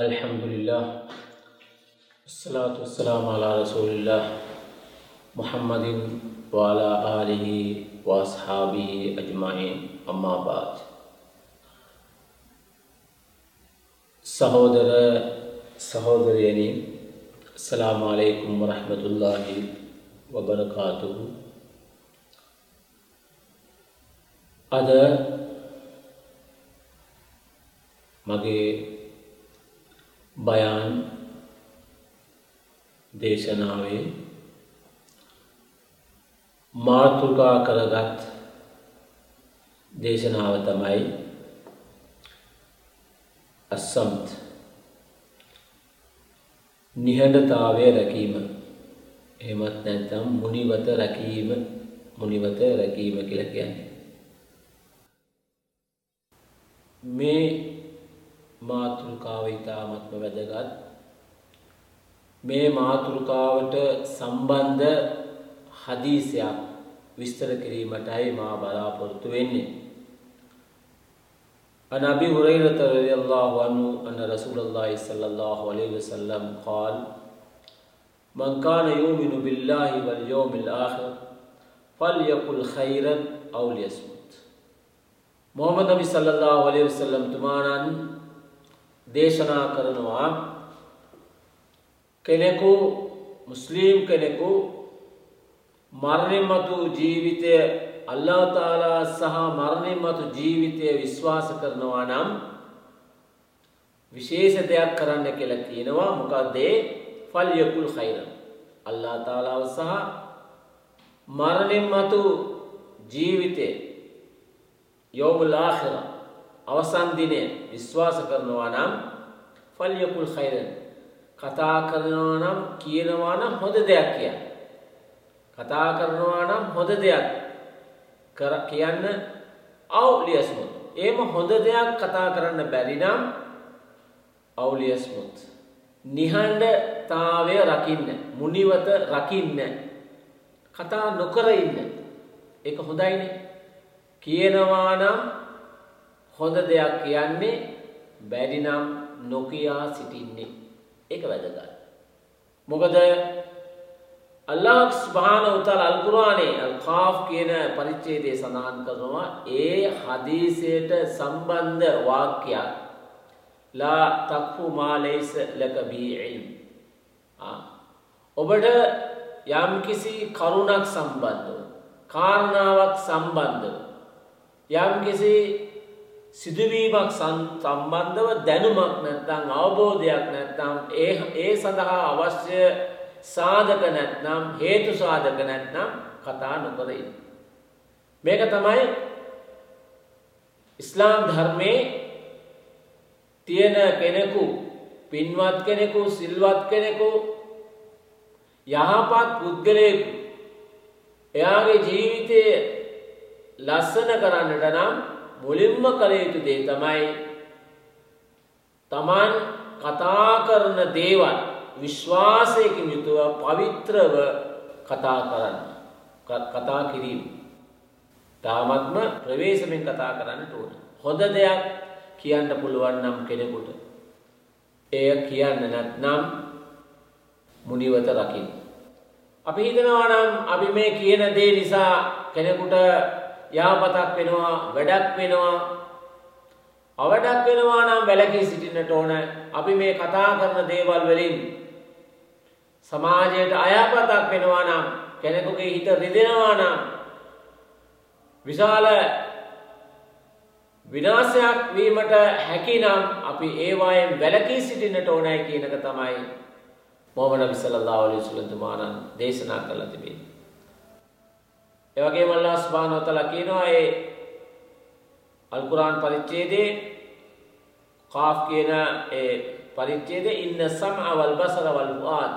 الحمد لله الصلاة والسلام على رسول الله محمد وعلى آله وأصحابه أجمعين أما بعد. سهودر سهودر يعني السلام عليكم ورحمة الله وبركاته هذا മകേ බයන් දේශනාවේ මාතෘකා කරගත් දේශනාව තමයි අස්සම්ත් නිහඬතාවය රැකීම. එහෙමත් නැත්නම් මුනිවත රැකීම මුනිවත රැකීම කියලා කියන්නේ. මේ මාතෘකාව ඉතාමත්ම වැදගත් මේ මාතෘකාවට සම්බන්ධ හදීසයක් විස්තර කිරීමටයි මා බලාපොරොත්තු වෙන්නේ عن أبي هريرة رضي الله عنه أن رسول الله صلى الله عليه وسلم قال من كان يؤمن بالله واليوم الآخر فليقل خيرا أو ليصمت මොහමද නබි සල්ලල්ලාහු අලයිහි වසල්ලම් තුමාණන් දේශනා කරනවා. කෙනෙකු මුස්ලිම් කෙනෙකු මරණින් මතු ජීවිතය අල්ලා තාලා සහ මරණින් මතු ජීවිතය විශ්වාස කරනවා නම් විශේෂ දෙයක් කරන්න කියලා කියනවා. මොකක්දේ ෆල්යකුල් khairan අල්ලා තාලාව සහ මරණින් මතු ජීවිතය යෝමුල් ආඛිර. අවසන් දිනේ විශ්වාස කරනවා නම් ෆල්යකුල් khairan කතා කරනවා නම් කියනවා නම් හොඳ දෙයක් කියන්න. කතා කරනවා නම් හොඳ දෙයක් කර කියන්න අවුලියස්මුත් ඒම හොඳ දෙයක් කතා කරන්න බැරි නම් අවුලියස්මුත් නිහඬතාවය රකින්න මුනිවත රකින්න කතා නොකර ඉන්න. ඒක හොඳයිනේ. කියනවා නම් හොඳ දෙයක් කියන්නේ බැරි නම් නොකියා සිටින්නේ. ඒක වැදගත්. මොකද අල්ලාහ් සුබ්හානහු තාලා අල් කුර්ආනයේ අල් කාෆ් කියන පරිච්ඡේදයේ සඳහන් කරනවා. ඒ හදීසයට සම්බන්ධ වාක්‍යයක්. ලා තක්ෆු මා ලයිස ලක බි ඉල්ම්. ඔබට යම්කිසි කරුණක් සම්බන්ධව කාරණාවක් සම්බන්ධව යම්කිසි සිදුවීමක් සම්බන්ධව දැනුමක් නැත්නම් අවබෝධයක් නැත්නම් ඒ ඒ සඳහා අවශ්‍ය සාධක නැත්නම් හේතු සාධක නැත්නම් කතා නොකර ඉන්න. මේක තමයි ඉස්ලාම් ධර්මයේ තියෙන කෙනෙකු පින්වත් කෙනෙකු සිල්වත් කෙනෙකු යහපත් පුද්ගලයෙකු එයාගේ ජීවිතය ලස්සන කරන්නට නම් මුලින්ම කළ යුතු දේ තමයි තමන් කතා කරන දේවල් විශ්වාසයකින් යුතුව පවිත්‍රව කතා කරන්න කතා කිරීම. තාමත්ම ප්‍රවේශමෙන් කතා කරන්නට ඕන. හොඳ දෙයක් කියන්න පුළුවන් නම් කෙනෙකුට. එය කියන්න නැත්නම් මුනිවත රකින්න. අපි හිතනවා නම් අපි මේ කියන දේ නිසා කෙනෙකුට යහපතක් වෙනවා වැඩක් වෙනවා අවඩක් වෙනවා නම් වැලකී සිටින්නට ඕන අපි මේ කතා කරන දේවල් වලින් සමාජයට අයහපතක් වෙනවා නම් කෙනෙකුගේ හිත රිදෙනවා නම් විශාල විනාශයක් වීමට හැකි නම් අපි ඒවායෙන් වැළකී සිටින්නට ඕනයි කියන එක තමයි මොහමඩ් නබි සල්ලල්ලාහු අලයිහි වසල්ලම් තුමාණන් දේශනා කළා තිබෙන්නේ. ඒ වගේම අල්ලාහ් සුබ්හානහු වතාලා කියනවා ඒ අල් කුර්ආන් පරිච්ඡේදයේ කාෆ් කියන ඒ පරිච්ඡේදයේ ඉන්න සම්අ වල් බසර වල් ෆුආද්.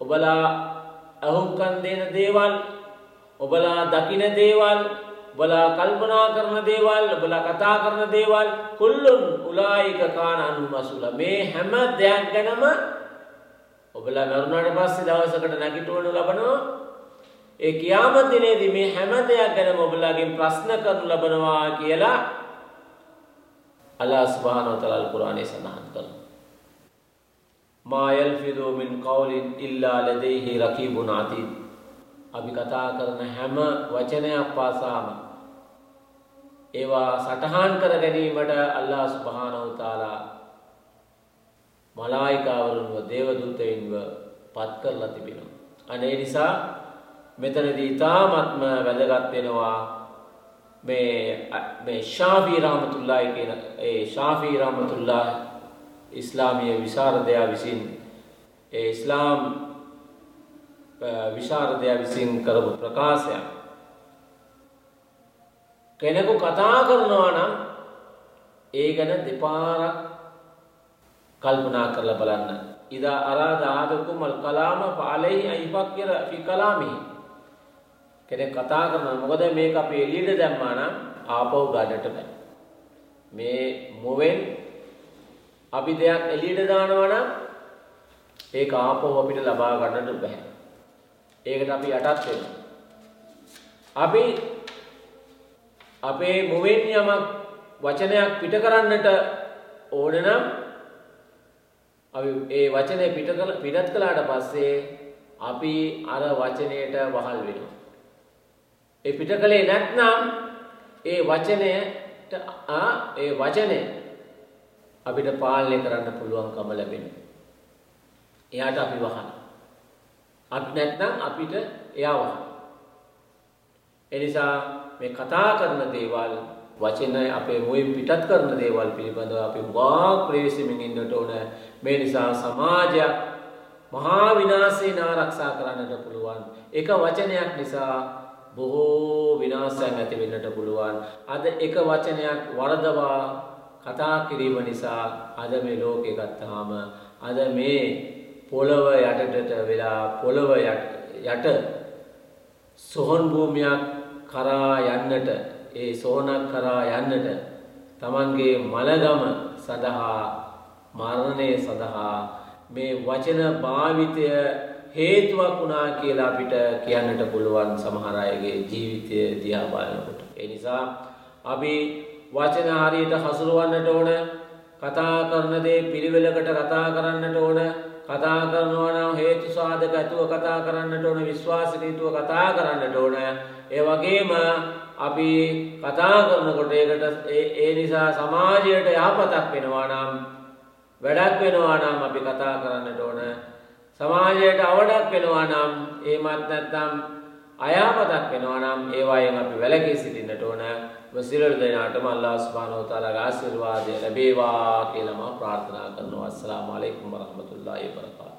ඔබලා අහුම්කන් දෙන දේවල් ඔබලා දකින දේවල් ඔබලා කල්පනා කරන දේවල් ඔබලා කතා කරන දේවල් කුල්ලුන් උලායික කාන අනු මසුල මේ හැම දෙයක් ගැනම ඔබලා මරුණාට පස්සේ දවසකට නැගිටවනු ලබනවා. ඒ කියාමත් දිනේදී මේ හැම දෙයක් ගැනම ඔබලාගෙන් ප්‍රශ්න කරනු ලබනවා කියලා අල්ලාහ් සුබ්හානහු වතාලා කුර්ආනයේ සඳහන් කරනවා මා යල්ෆිදු මින් කවුලින් ඉල්ලා ලදයිහි රකීබුන් අතීද් අපි කතා කරන හැම වචනයක් පාසාම ඒවා සටහන් කර ගැනීමට අල්ලා සුබ්හානහු තාලා මලායිකාවරුන්ව දේවදූතයින්ව පත් කරලා තිබෙනවා. අනේ නිසා මෙතනදී ඊ타ත්ම වැදගත් වෙනවා මේ මේ ශාෆී රහමතුල්ලාහි කියන ඒ ශාෆී රහමතුල්ලාහ ඉස්ලාමීය විශාරදයා විසින් ඒ ඉස්ලාම් විශාරදයා විසින් කරපු ප්‍රකාශයක් කෙනෙකු කතා කරනවා නම් ඒ ගැන දෙපාරක් කල්පනා කරලා බලන්න. ඉදා අරාද ආදකුම් අල් කලාම ෆාලයි අයිෆක්කිර ෆි කලාමි. කෙනෙක් කතා කරනවා මොකද මේක අපි එළියට දැම්මා නම් ආපහු ගන්නට බෑ. මේ මොවෙන් අපි දෙයක් එළියට දානවා නම් ඒක ආපහු අපිට ලබා ගන්නට බෑ. ඒකට අපි යටත් වෙනවා. අපි අපේ මුවෙන් යමක් වචනයක් පිට කරන්නට ඕන නම් අපි ඒ වචනය පිට කළ පිටත් කළාට පස්සේ අපි අර වචනයට වහල් වෙනවා. ඒ පිට කළේ නැත්නම් ඒ වචනයට ඒ වචනය අපිට පාලනය කරන්න පුළුවන්කම ලැබෙනවා. එයාට අපි වහන. අත් නැත්නම් අපිට එයා වහන. එනිසා මේ කතා කරන දේවල් වචන අපේ මුවින් පිටත් කරන දේවල් පිළිබඳව අපි වාක් ප්‍රවේශමින් ඉන්නට ඕන මේ නිසා සමාජයක් මහා විනාශයෙන් ආරක්ෂා කරන්නට පුළුවන් එක වචනයක් නිසා බොහෝ විනාශයන් ඇති වෙන්නට පුළුවන්. අද එක වචනයක් වරදවා කතා කිරීම නිසා අද මේ ලෝකේ ගත්තාම අද මේ පොළව යටට වෙලා පොළව යට සොහන් භූමියක් කරා යන්නට ඒ සෝනක් කරා යන්නට තමන්ගේ මළගම සඳහා මරණය සඳහා මේ වචන භාවිතය හේතුවක් වුණා කියලා අපිට කියන්නට පුළුවන් සමහර අයගේ ජීවිතය දිහා බලනකොට. ඒ නිසා අපි වචන හරියට හසුරවන්නට ඕන කතා කරන දේ පිළිවෙලකට කතා කරන්නට ඕන කතා කරනවා නම් හේතු සාධක ඇතුව කතා කරන්නට ඕන විශ්වාසනීයව කතා කරන්නට ඕන ඒ වගේම අපි කතා කරනකොට ඒකට ඒ නිසා සමාජයට යහපතක් වෙනවා නම් වැඩක් වෙනවා නම් අපි කතා කරන්නට ඕන සමාජයට අවඩක් වෙනවා නම් එහෙමත් නැත්නම් අයහපතක් වෙනවා නම් ඒවායෙන් අපි වැළකී සිටින්නට ඕන සියලු දෙනාටම අල්ලාහ් සුබ්හානහු තාලාගේ ආශිර්වාදය ලැබේවා කියලා මම ප්‍රාර්ථනා කරනවා. අස්සලාමු අලයිකුම් වරහමතුල්ලාහි වබරකාතුහු